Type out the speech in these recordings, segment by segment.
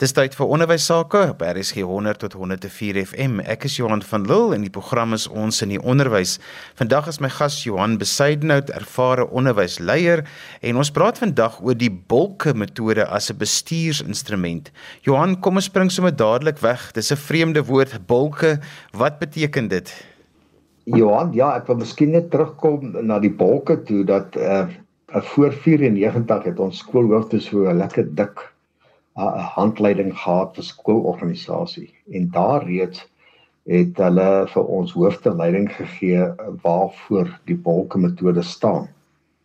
Dis tyd vir onderwys sake op RSG 100 tot 104 FM. Ek is Johan van Lille en die program is ons in die onderwys. Vandag is my gas Johan Besuidenhout, ervare onderwysleier, en ons praat vandag oor die bolke metode as 'n bestuursinstrument. Johan, kom ons spring sommer dadelik weg. Dis 'n vreemde woord, bolke. Wat beteken dit? Johan, ja, ek wil miskien net terugkom na die bolke toe dat uh voor 94 het ons skoolhoofde so lekker dik 'n handleiding gehad vir skoolorganisasie en daar reeds het hulle vir ons hoofde leiding gegee waarvoor die bolke metode staan.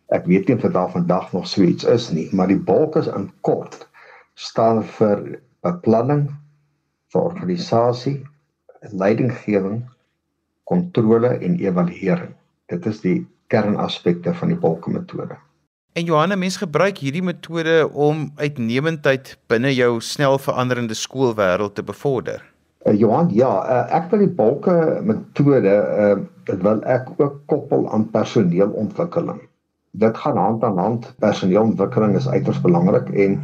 Ek weet nie of dit daar vandag nog so iets is nie, maar die bolke is in kort staan vir beplanning vir organisasie, leidinggewing, kontrole en evaluering. Dit is die kernaspekte van die bolke metode. En Johanne, mens gebruik hierdie metode om uitnemendheid binne jou snel veranderende skoolwêreld te bevorder. Uh, Johan, ja, uh, ek wil die bulke metode uh wil ek ook koppel aan personeelontwikkeling. Dit gaan hand aan hand. Personeelontwikkeling is uiters belangrik en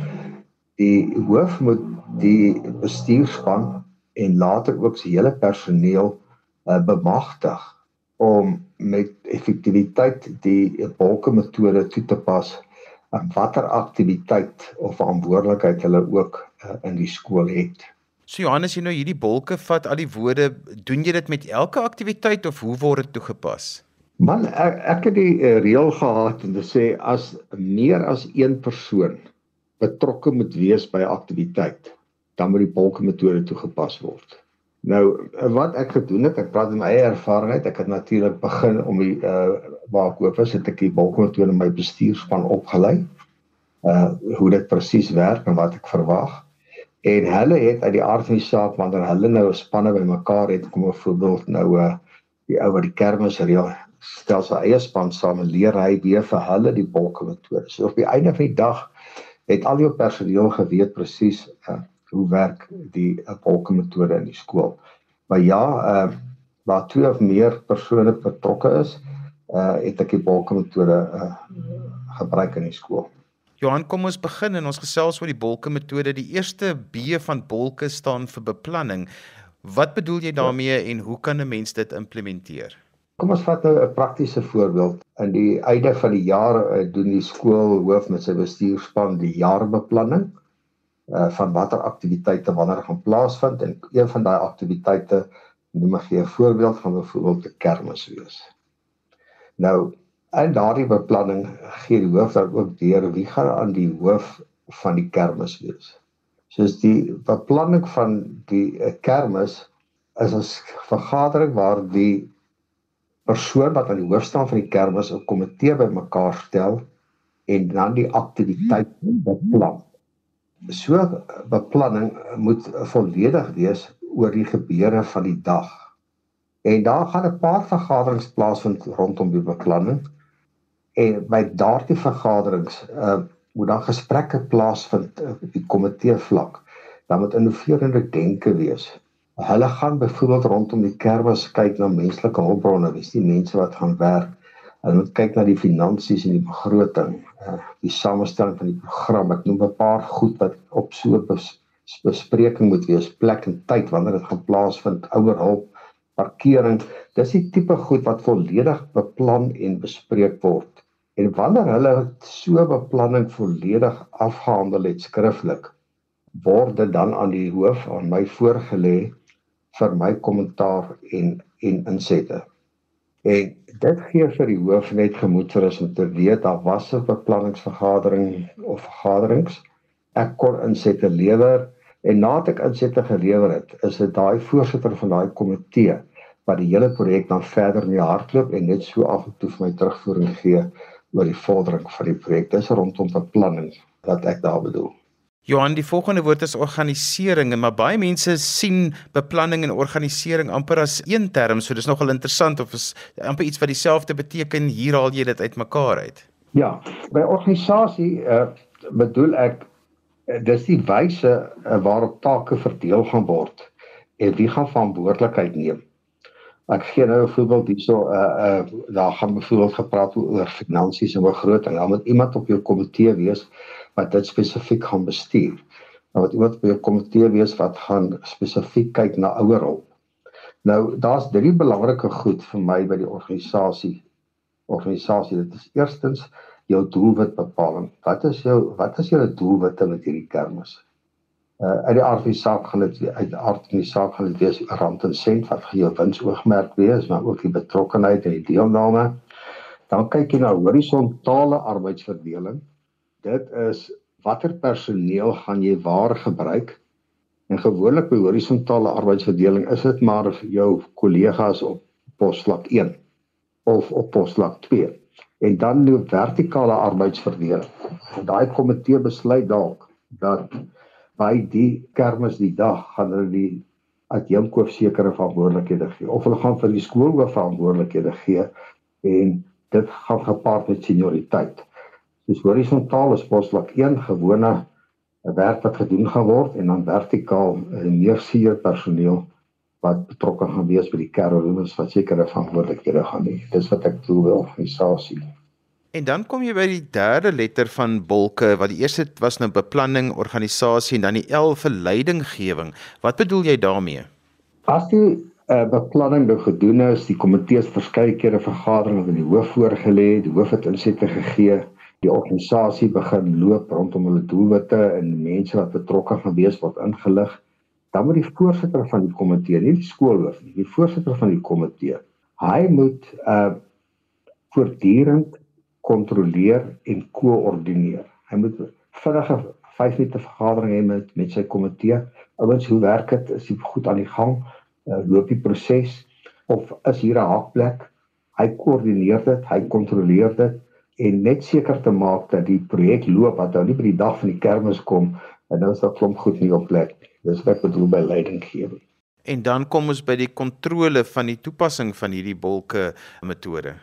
die hoof moet die bestuurspan en later ook se hele personeel uh bemagtig om met effektiwiteit die bulke metode toe te pas aan watter aktiwiteit of verantwoordelikheid hulle ook uh, in die skool het. So Johannes, jy nou hierdie bulke vat al die woorde, doen jy dit met elke aktiwiteit of hoe word dit toegepas? Man, ek, ek het die uh, reël gehad om te sê as meer as een persoon betrokke moet wees by 'n aktiwiteit, dan moet die bulke metode toegepas word. Nou wat ek gedoen het, ek praat met my eie ervaring uit. Ek het natuurlik begin om die uh waar ek hoop is, het ek die balkontoon in my bestuurspan opgelei. Uh hoe dit presies werk en wat ek verwag. En hulle het uit die aard van die saak wanneer hulle nou 'n spanne bymekaar het kom byvoorbeeld nou uh die ou wat die kermis reël stel sy eie span saam en leer hy weer vir hulle die balkontoon. So op die einde van die dag het al jou personeel geweet presies uh hoe werk die polke metode in die skool. Maar ja, uh waar twee of meer persone betrokke is, uh het ek die polke metode uh gebruik in die skool. Johan, kom ons begin en ons gesels oor die bolke metode. Die eerste B van bolke staan vir beplanning. Wat bedoel jy daarmee en hoe kan 'n mens dit implementeer? Kom ons vat nou 'n praktiese voorbeeld. In die einde van die jaar doen die skoolhoof met sy bestuurspan die jaarbeplanning uh van watter aktiwiteite wanneer gaan plaasvind en een van daai aktiwiteite noem ek gee 'n voorbeeld van byvoorbeeld 'n kermis wees. Nou in daardie beplanning gee die hoof dan ook deur wie gaan aan die hoof van die kermis wees. Soos die beplanning van die uh, kermis is 'n vergadering waar die persoon wat aan die hoof staan van die kermis 'n komitee bymekaar stel en dan die aktiwiteit beplan so beplanning moet volledig wees oor die gebeure van die dag. En daar gaan 'n paar vergaderings plaasvind rondom die beplanning. En by daardie vergaderings uh moet dan gesprekke plaasvind op die komitee vlak. Dan moet innoverende denke wees. Hulle gaan byvoorbeeld rondom die kermis kyk na menslike hulpbronne, wie is die mense wat gaan werk? Hulle moet kyk na die finansies en die begroting, die samestelling van die program. Ek noem 'n paar goed wat op so 'n bes bespreking moet wees, plek en tyd wanneer dit gaan plaasvind, ouer hulp, parkering. Dis die tipe goed wat volledig beplan en bespreek word. En wanneer hulle so beplanning volledig afgehandel het skriftelik, word dit dan aan die hoof aan my voorgelê vir my kommentaar en en insette. En dit gee vir die hoof net gemoedsrus om te weet daar was 'n beplanningsvergadering of vergaderings. Ek kon insette lewer en nadat ek insette gelewer het, is dit daai voorsitter van daai komitee wat die hele projek dan verder in die hardloop en net so af en toe vir my terugvoering gee oor die vordering van die projek. Dis rondom beplanning wat ek daar bedoel. Johan, die volgende woord is organisering en maar baie mense sien beplanning en organisering amper as een term, so dis nogal interessant of is amper iets wat dieselfde beteken. Hier haal jy dit uitmekaar uit. Ja, by organisasie uh, bedoel ek uh, dis die wyse uh, waarop take verdeel gaan word en wie gaan verantwoordelikheid neem. Ek gee nou 'n voorbeeld hierso uh uh daar gaan byvoorbeeld gepraat oor finansies en begroting. Dan moet iemand op jou komitee wees wat dit spesifiek gaan bestuur. Nou wat iemand by 'n komitee wees wat gaan spesifiek kyk na ouerhulp. Nou daar's drie belangrike goed vir my by die organisasie. Organisasie, dit is eerstens jou doelwitbepaling. Wat is jou wat is julle doelwitte met hierdie kermis? Uh uit die aard van die saak gaan dit uit die aard van die saak gaan dit wees rand en sent wat vir jou winsoogmerk wees, maar ook die betrokkenheid en die deelname. Dan kyk jy na horisontale arbeidsverdeling. Dit is watter personeel gaan jy waar gebruik? En gewoonlik by horisontale arbeidsverdeling is dit maar jou kollegas op posvlak 1 of op posvlak 2 en dan die vertikale arbeidsverdeling. Daai komitee besluit dalk dat by die kermis die dag gaan hulle die adjunkhoof sekere verantwoordelikhede gee of hulle gaan vir die skoolhoof verantwoordelikhede gee en dit gaan gepaard met senioriteit. Soos horisontaal is posvlak 1 gewone werk wat gedoen gaan word en dan vertikaal meer senior personeel wat betrokke gaan wees by die kerels wat sekere verantwoordelikhede gaan hê. Dis wat ek glo by organisasie. En dan kom jy by die derde letter van bolke wat die eerste was nou beplanning, organisasie en dan die L vir leidinggewing. Wat bedoel jy daarmee? As die uh, beplanning nou gedoen is, die komitees verskeie kere vergadering met die hoof voorgelê, die hoof het insette gegee, die organisasie begin loop rondom hulle doelwitte en mense wat betrokke gaan wees word ingelig dan moet die voorsitter van die komitee, nie die skoolhoof nie, die voorsitter van die komitee, hy moet uh voortdurend kontroleer en koördineer. Hy moet vinnige 5 minute vergadering hê met met sy komitee. Ouens, hoe werk dit? Is dit goed aan die gang? Uh, loop die proses of is hier 'n haakplek? Hy koördineer dit, hy kontroleer dit en net seker te maak dat die projek loop wat nou nie by die dag van die kermis kom en nou is daar klomp goed nie op plek. Dis wat ek bedoel by leidinggewing. En dan kom ons by die kontrole van die toepassing van hierdie bolke metode.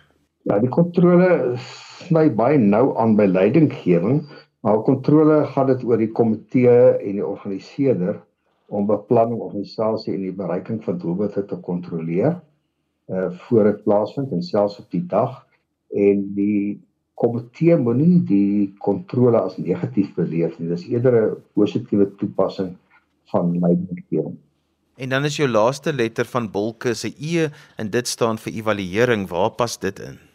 Ja, die kontrole sny baie nou aan by leidinggewing, maar kontrole gaan dit oor die komitee en die organiseerder om beplanning, organisasie en die bereiking van doelwitte te kontroleer uh voor dit plaasvind en selfs op die dag en die komitee moenie die kontrole as negatief beleef nie. Dis eerder 'n positiewe toepassing van leidinggewing. En dan is jou laaste letter van Bolke se E en dit staan vir evaluering. Waar pas dit in?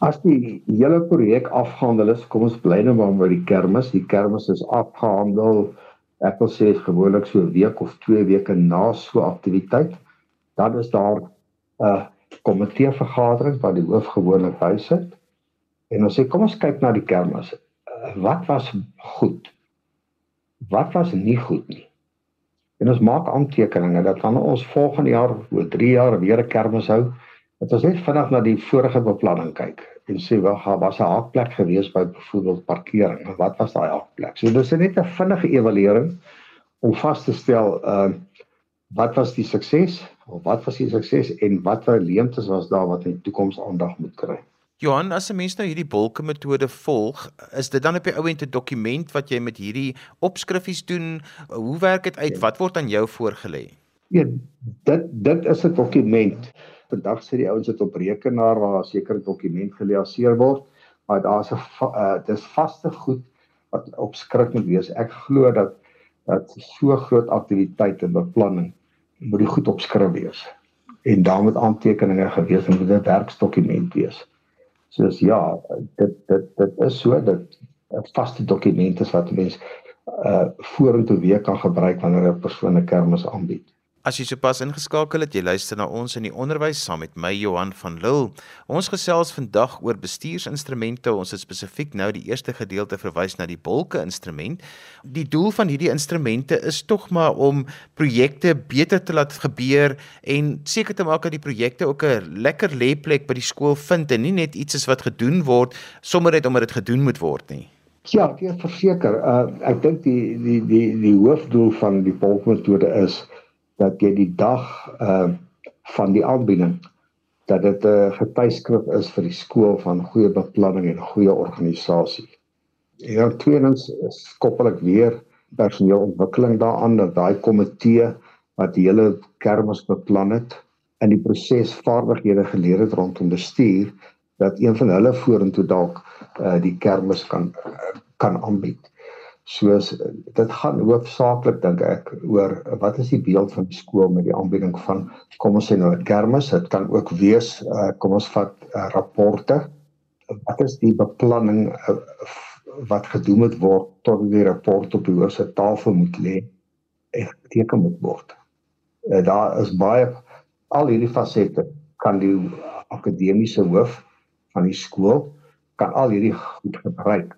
As die hele projek afgehandel is, kom ons bly nou maar by die kermis. Die kermis is afgehandel. Ek wil sê gewoonlik so 'n week of 2 weke na so 'n aktiwiteit, dan is daar 'n komitee vergadering wat die hoof gewoonlik bysit. En ons sê kom ons kyk na die kermis. Wat was goed? Wat was nie goed nie? en ons maak aantekeninge dat wanneer ons volgende jaar oor 3 jaar weer 'n kermis hou, dat ons net vinnig na die vorige beplanning kyk en sê wel gaan was 'n haakplek gewees by byvoorbeeld parkering. Wat was daai haakplek? So dis net 'n vinnige evaluering om vas te stel uh wat was die sukses of wat was die sukses en watter leemtes was daar wat in die toekoms aandag moet kry. Johan, as 'n mens nou hierdie bolke metode volg, is dit dan op die ou end 'n dokument wat jy met hierdie opskrifies doen? Hoe werk dit uit? Ja. Wat word aan jou voorgelê? Ja, dit dit is 'n dokument. Vandag sê die ouens dit op rekenaar waar 'n sekere dokument geleaseer word, maar daar's 'n uh, dis vaste goed wat op skrif moet wees. Ek glo dat dat so groot aktiwiteite beplanning moet die goed op skrif wees. En dan moet aantekeninge gewees en moet 'n werksdokument wees. Soos ja, dit dit dit is so dat 'n vaste dokument is wat mense uh vorentoe weer kan gebruik wanneer 'n persoon 'n kermis aanbied. As jy sopas ingeskakel het, jy luister na ons in die onderwys saam met my Johan van Lille. Ons gesels vandag oor bestuursinstrumente. Ons het spesifiek nou die eerste gedeelte verwys na die bolke instrument. Die doel van hierdie instrumente is tog maar om projekte beter te laat gebeur en seker te maak dat die projekte ook 'n lekker lêplek by die skool vind en nie net iets is wat gedoen word sommer net omdat dit gedoen moet word nie. Ja, ek verseker, uh, ek dink die die die die hoofdoel van die bolkmetode is dat jy die dag uh van die aanbieding dat dit 'n uh, getuieskrif is vir die skool van goeie beplanning en goeie organisasie. En dan tweedens koppel ek weer personeelontwikkeling daaraan dat daai komitee wat die hele kermis beplan het in die proses vaardighede geleer het rondom bestuur dat een van hulle vorentoe dalk uh, die kermis kan uh, kan aanbied. Soos dit gaan hoofsaaklik dink ek oor wat is die beeld van die skool met die aanbieding van kom ons sê nou 'n kermis dit kan ook wees uh, kom ons vat uh, rapporte. Wat is die beplanning uh, wat gedoen moet word tot die rapport op die hoogste tafel moet lê en geteken moet word? Uh, daar is baie al hierdie fasette kan die akademiese hoof van die skool kan al hierdie goed gebruik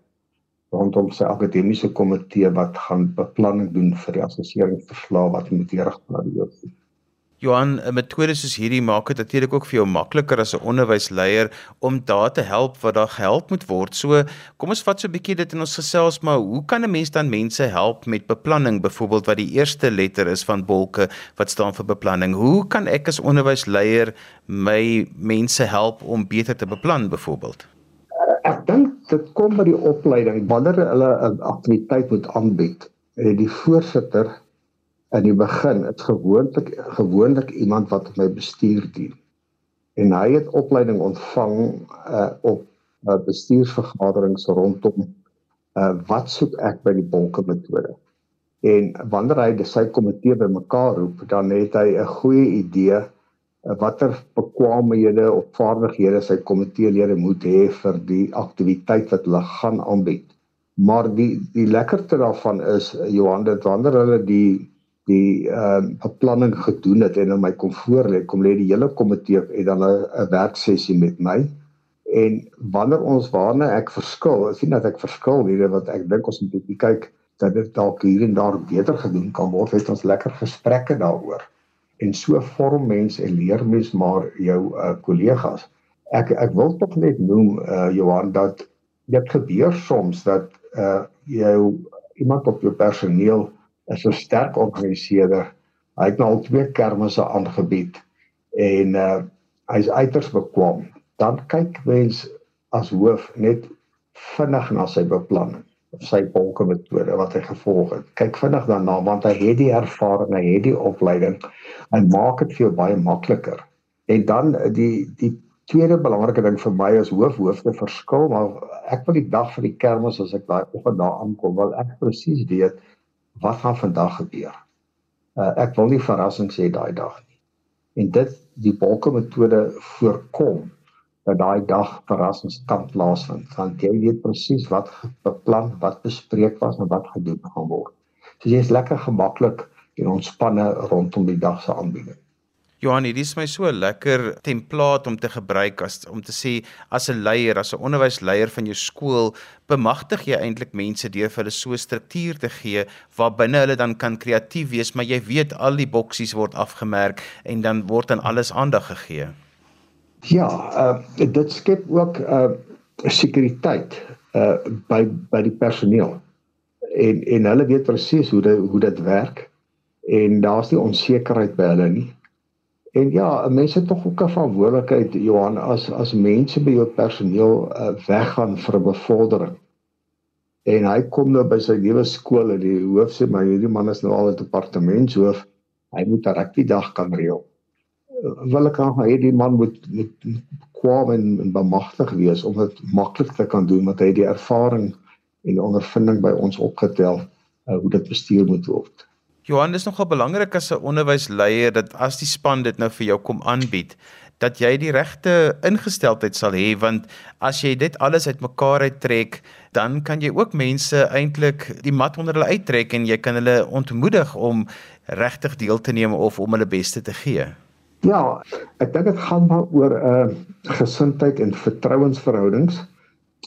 rondom sy akademiese komitee wat gaan beplanning doen vir die assesseringsverslag wat moet na die jeug. Johan, 'n metode soos hierdie maak dit natuurlik ook vir jou makliker as 'n onderwysleier om daar te help wat daar gehelp moet word. So, kom ons vat so 'n bietjie dit in ons gesels, maar hoe kan 'n mens dan mense help met beplanning, byvoorbeeld wat die eerste letter is van bolke wat staan vir beplanning? Hoe kan ek as onderwysleier my mense help om beter te beplan byvoorbeeld? Dit kom by die opleiding wanneer hulle 'n aktiwiteit moet aanbied en die voorsitter in die begin is gewoonlik gewoonlik iemand wat my bestuur dien. En hy het opleiding ontvang uh, op uh, bestuursvergaderings rondom uh, wat soek ek by die bonke metode. En wanneer hy sy komitee bymekaar roep dan het hy 'n goeie idee watter bekwaamhede of vaardighede sy komiteelede moet hê vir die aktiwiteit wat hulle gaan aanbied. Maar die die lekkerte daarvan is Johan dit wanneer hulle die die ehm uh, beplanning gedoen het en in my kom voorlê kom lê die hele komitee het dan 'n werksessie met my. En wanneer ons waarna ek verskil, ek sien dat ek verskil hierde wat ek dink ons moet kyk dat dit dalk hier en daar beter gedoen kan word, het ons lekker gesprekke daaroor en so vorm mens en leer mens maar jou uh, kollegas. Ek ek wil tog net noem uh, Johan dat dit gebeur soms dat uh jou iemand op jou personeel is 'n sterk organiseerder. Hy het nou al twee kermisse aangebied en uh hy's uiters bekwam. Dan kyk mens as hoof net vinnig na sy beplanning sy bonke metode wat hy gevolg het. Kyk vinnig daarna want hy het die ervaring, hy het die opleiding en maak dit vir jou baie makliker. En dan die die tweede belangrike ding vir my is hoofhoofde verskil, maar ek wil die dag vir die kermis as ek daai oggend daar aankom, wil ek presies weet wat gaan vandag gebeur. Uh, ek wil nie verrassings hê daai dag nie. En dit die bonke metode voorkom dat daai dag verrassings kan plaasvind. Want jy weet presies wat beplan, wat bespreek was en wat gedoen gaan word. So jy is lekker gemaklik en ontspanne rondom die dag se aanbieding. Johan, dit is my so lekker template om te gebruik as om te sê as 'n leier, as 'n onderwysleier van jou skool, bemagtig jy eintlik mense deur vir hulle so struktuur te gee waar binne hulle dan kan kreatief wees, maar jy weet al die boksies word afgemerk en dan word aan alles aandag gegee. Ja, uh dit skep ook uh sekuriteit uh by by die personeel. En en hulle weet presies hoe dit hoe dit werk en daar's nie onsekerheid by hulle nie. En ja, mense tog ook 'n verantwoordelikheid Johan as as mense by jou personeel uh, weggaan vir 'n bevordering. En hy kom nou by sy nuwe skool en die hoof sê maar hierdie man is nou al 'n departementshoof. Hy moet 'n rugby dag kan reël wil ek graag hê die man moet moet kwam en, en bemagtig wees om dit maklik te kan doen want hy het die ervaring en die ondervinding by ons opgetel uh, hoe dit bestuur moet word. Johan, dis nogal belangrik as 'n onderwysleier dat as die span dit nou vir jou kom aanbied, dat jy die regte ingesteldheid sal hê want as jy dit alles uitmekaar uittrek, dan kan jy ook mense eintlik die mat onder hulle uittrek en jy kan hulle ontmoedig om regtig deel te neem of om hulle beste te gee. Ja, ek dink dit gaan maar oor 'n uh, gesindheid en vertrouensverhoudings.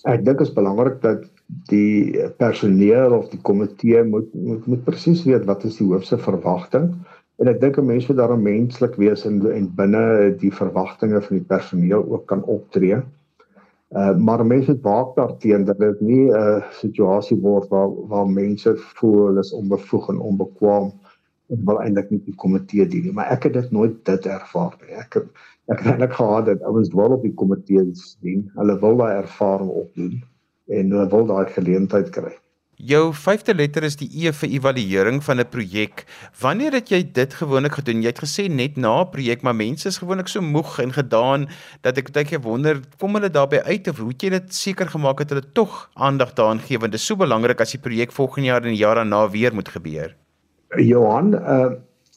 Ek dink dit is belangrik dat die personeel of die komitee moet moet, moet presies weet wat is die hoofse verwagting en ek dink 'n mens moet daarom menslik wees en en binne die verwagtinge van die personeel ook kan optree. Uh maar mense moet waak daarteenoor dat dit nie 'n uh, situasie word waar waar mense voel hulle is onbevoeg en onbekwaam ek wil eintlik nie die komitee dien nie, maar ek het dit nooit dit ervaar nie. Ek het ek het eintlik gehad dat ouens wel op die komitee dien. Hulle wil daai ervaring opdoen en hulle wil daai geleentheid kry. Jou vyfde letter is die E vir evaluering van 'n projek. Wanneer het jy dit gewoonlik gedoen? Jy het gesê net na 'n projek, maar mense is gewoonlik so moeg en gedaan dat ek baie keer wonder, kom hulle daarbey uit of hoe het jy dit seker gemaak dat hulle tog aandag daaraan gee want dit is so belangrik as die projek volgende jaar en die jaar daarna weer moet gebeur. Johan, uh,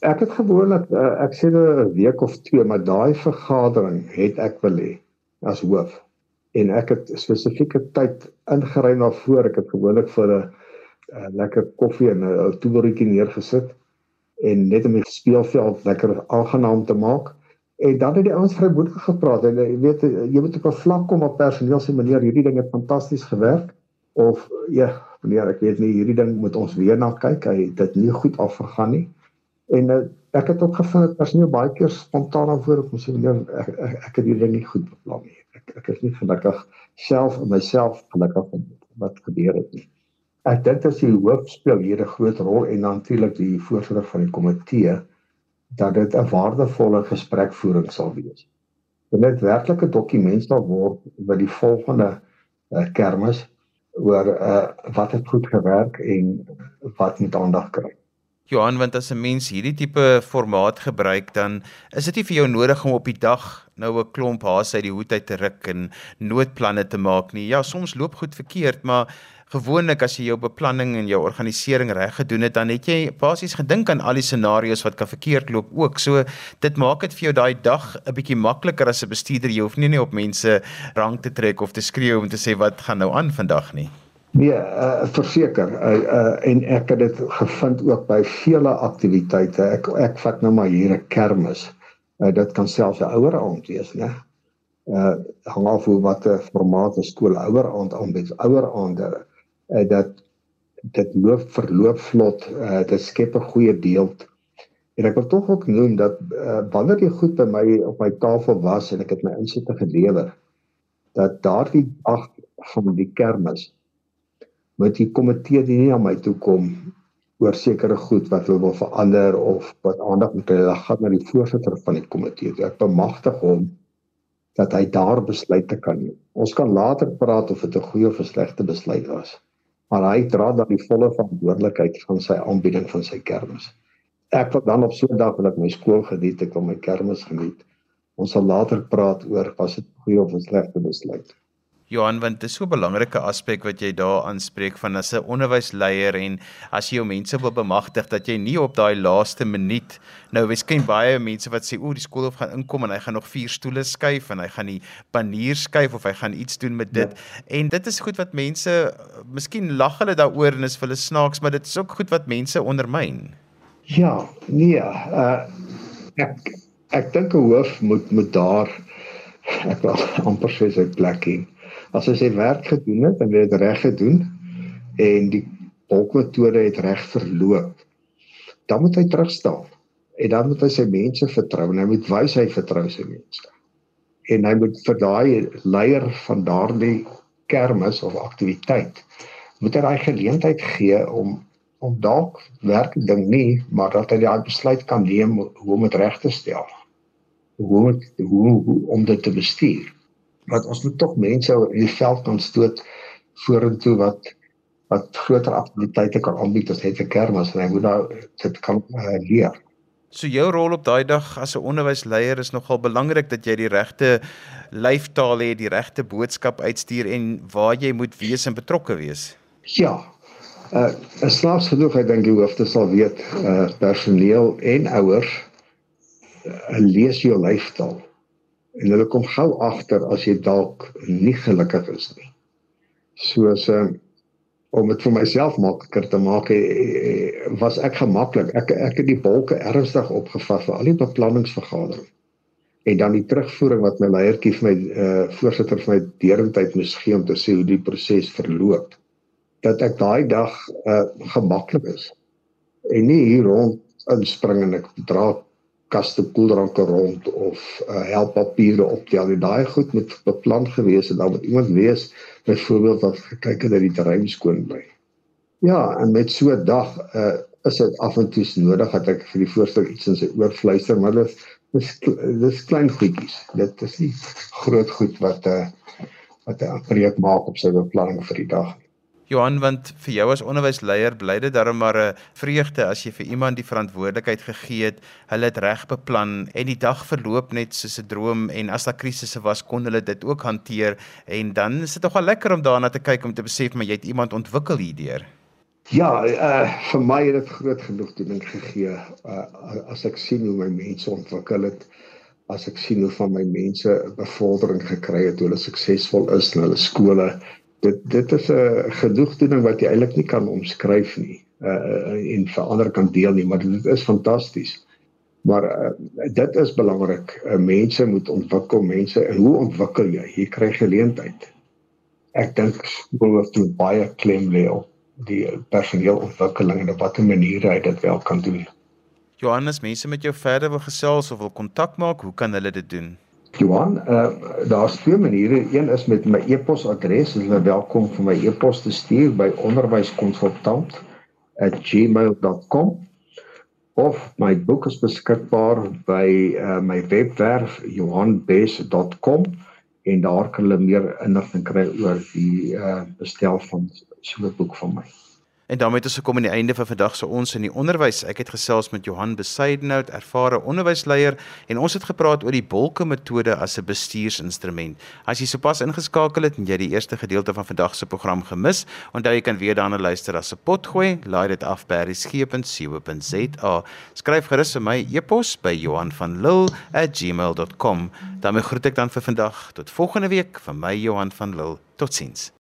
ek het gewoonlik uh, ek sê 'n week of twee, maar daai vergadering het ek wil hê as hoof. En ek het spesifieke tyd ingery na voor. Ek het gewoonlik vir 'n lekker koffie en 'n toebroodjie neergesit en net om die speelveld lekker aangenaam te maak. En dan het die ouens vrymoedig gepraat en jy weet jy moet op 'n vlak kom op personeel se manier hierdie ding het fantasties gewerk of ja meneer ek weet nie hierdie ding moet ons weer na kyk hy dit nie goed afgegaan nie en uh, ek het ook gevind dat personeel baie keer spontaan antwoord op mos meneer ek, ek, ek het hierdie ding nie goed beplan nie ek is nie gelukkig self in myself gelukkig met wat gebeur het nie. Ek dink as die hoof speel hier 'n groot rol en natuurlik die voorsitter van die komitee dat dit 'n waardevolle gesprekvoering sal wees. Dit net werklik 'n dokument sal word wat die volgende uh, kermis oor uh, wat het goed gewerk en wat moet aandag kry. Johan, want as 'n mens hierdie tipe formaat gebruik, dan is dit nie vir jou nodig om op die dag nou 'n klomp haas uit die hoed uit te ruk en noodplanne te maak nie. Ja, soms loop goed verkeerd, maar gewoonlik as jy jou beplanning en jou organisering reg gedoen het, dan het jy basies gedink aan al die scenario's wat kan verkeerd loop ook. So dit maak dit vir jou daai dag 'n bietjie makliker as 'n bestuurder. Jy hoef nie net op mense rang te trek of te skreeu om te sê wat gaan nou aan vandag nie. Nee, uh, verseker. Uh, uh, en ek het dit gevind ook by vele aktiwiteite. Ek ek vat nou maar hier 'n kermis. Uh, dit kan selfs 'n ouer aand wees, né? Uh hang af hoe wat 'n formaat 'n skool ouer aand aanbied. Ouer aande uh, dat dit loop verloop vlot. Uh, dit skep 'n goeie deelt. En ek wil tog ook noem dat uh, wanneer jy goed by my op my tafel was en ek het my insigte gelewer dat daardie dag van die kermis moet die komitee nie na my toe kom oor sekere goed wat hulle wil verander of wat aandag moet dan gaan na die voorsitter van die komitee. Ek bemagtig hom dat hy daar besluite kan neem. Ons kan later praat of dit 'n goeie of 'n slegte besluit was. Maar hy dra dan die volle verantwoordelikheid van sy aanbieding van sy kermis. Ek wil dan op so 'n dag wil ek my skool geniet, ek wil my kermis geniet. Ons sal later praat oor was dit goeie of 'n slegte besluit. Johan, want dit is so 'n belangrike aspek wat jy daar aanspreek van as 'n onderwysleier en as jy jou mense wil bemagtig dat jy nie op daai laaste minuut nou miskien baie mense wat sê o, die skool gaan inkom en hy gaan nog vier stoele skuif en hy gaan die panier skuif of hy gaan iets doen met dit. Ja. En dit is goed wat mense miskien lag hulle daaroor en is vir hulle snaaks, maar dit is ook goed wat mense ondermyn. Ja, nee, uh ek ek dink 'n hoof moet moet daar ek wil amper sê sy plek hê as hy sy werk gedoen het en dit reg gedoen en die bolkmetode het reg verloop. Dan moet hy terugstaan en dan moet hy sy mense vertrou en hy moet wys hy vertrou sy mense. En hy moet vir daai leier van daardie kermis of aktiwiteit moet hy daai geleentheid gee om om dalk werk ding nie maar dat hy daai besluit kan neem hoe om dit reg te stel hoe, hoe, hoe om dit te bestuur wat ons moet tog mense in die veld kan stoot vorentoe wat wat groter aktiwiteite kan aanbied as net 'n kermis en hy moet nou dit kan uh, leer. So jou rol op daai dag as 'n onderwysleier is nogal belangrik dat jy die regte lyftaal het, die regte boodskap uitstuur en waar jy moet wees en betrokke wees. Ja. Uh slags genoeg ek dink die hoofde sal weet uh personeel en ouers uh, lees jou lyftaal en hulle kom gou agter as jy dalk nie gelukkig is nie. Soos uh, om dit vir myself makliker te maak uh, was ek gemaklik. Ek ek het die bolke ernstig opgevat vir al die beplanningsvergadering. En dan die terugvoering wat my leiertjie vir my uh, voorsitter vir my deurentyd moes gee om te sê hoe die proses verloop. Dat ek daai dag uh, gemaklik is. En nie hier rond inspring en ek dra kaste koeldranke rond of uh, help papiere optel. En daai goed moet beplan gewees en dan moet iemand wees byvoorbeeld wat gekyk het dat die terrein skoon bly. Ja, en met so 'n dag uh, is dit af en toe nodig dat ek vir die voorstel iets in sy oor fluister, maar dit is dis klein goedjies. Dit is nie groot goed wat 'n uh, wat 'n preek maak op sy beplanning vir die dag. Johan, want vir jou as onderwysleier bly dit darem maar 'n vreugde as jy vir iemand die verantwoordelikheid gegee het, hulle het reg beplan en die dag verloop net soos 'n droom en as daar krisisse was, kon hulle dit ook hanteer en dan is dit nogal lekker om daarna te kyk om te besef maar jy het iemand ontwikkel hierdeur. Ja, uh vir my het dit groot genoegdoening gegee uh as ek sien hoe my mense ontwikkel het, as ek sien hoe van my mense bevordering gekry het, hoe hulle suksesvol is in hulle skole. Dit dit is 'n genoegdoening wat jy eintlik nie kan omskryf nie. Uh en vir ander kan deel nie, maar dit is fantasties. Maar uh, dit is belangrik. Uh, mense moet ontwikkel, mense en hoe ontwikkel jy? Jy kry geleentheid. Ek dink het toe baie klem lê op die personeelontwikkeling en op watter maniere hy dit wel kan doen. Johannes, mense met jou verder wil gesels of wil kontak maak, hoe kan hulle dit doen? Johan, uh, daar's twee maniere. Een is met my e-posadres. Hulle welkom vir my e-pos te stuur by onderwyskonsultant@gmail.com of my boek is beskikbaar by uh, my webwerf johanbes.com en daar kan hulle meer inligting kry oor die uh, bestel van so 'n boek van my. En daarmee het ons gekom aan die einde van vandag se ons in die onderwys. Ek het gesels met Johan Besaidenhout, ervare onderwysleier, en ons het gepraat oor die bolke metode as 'n bestuursinstrument. As jy sopas ingeskakel het en jy die eerste gedeelte van vandag se program gemis, onthou jy kan weer daarna luister as 'n potgooi. Laai dit af by resgep.co.za. Skryf gerus vir my e-pos by Johan van Lille@gmail.com. daarmee groet ek dan vir vandag tot volgende week van my Johan van Lille. Totsiens.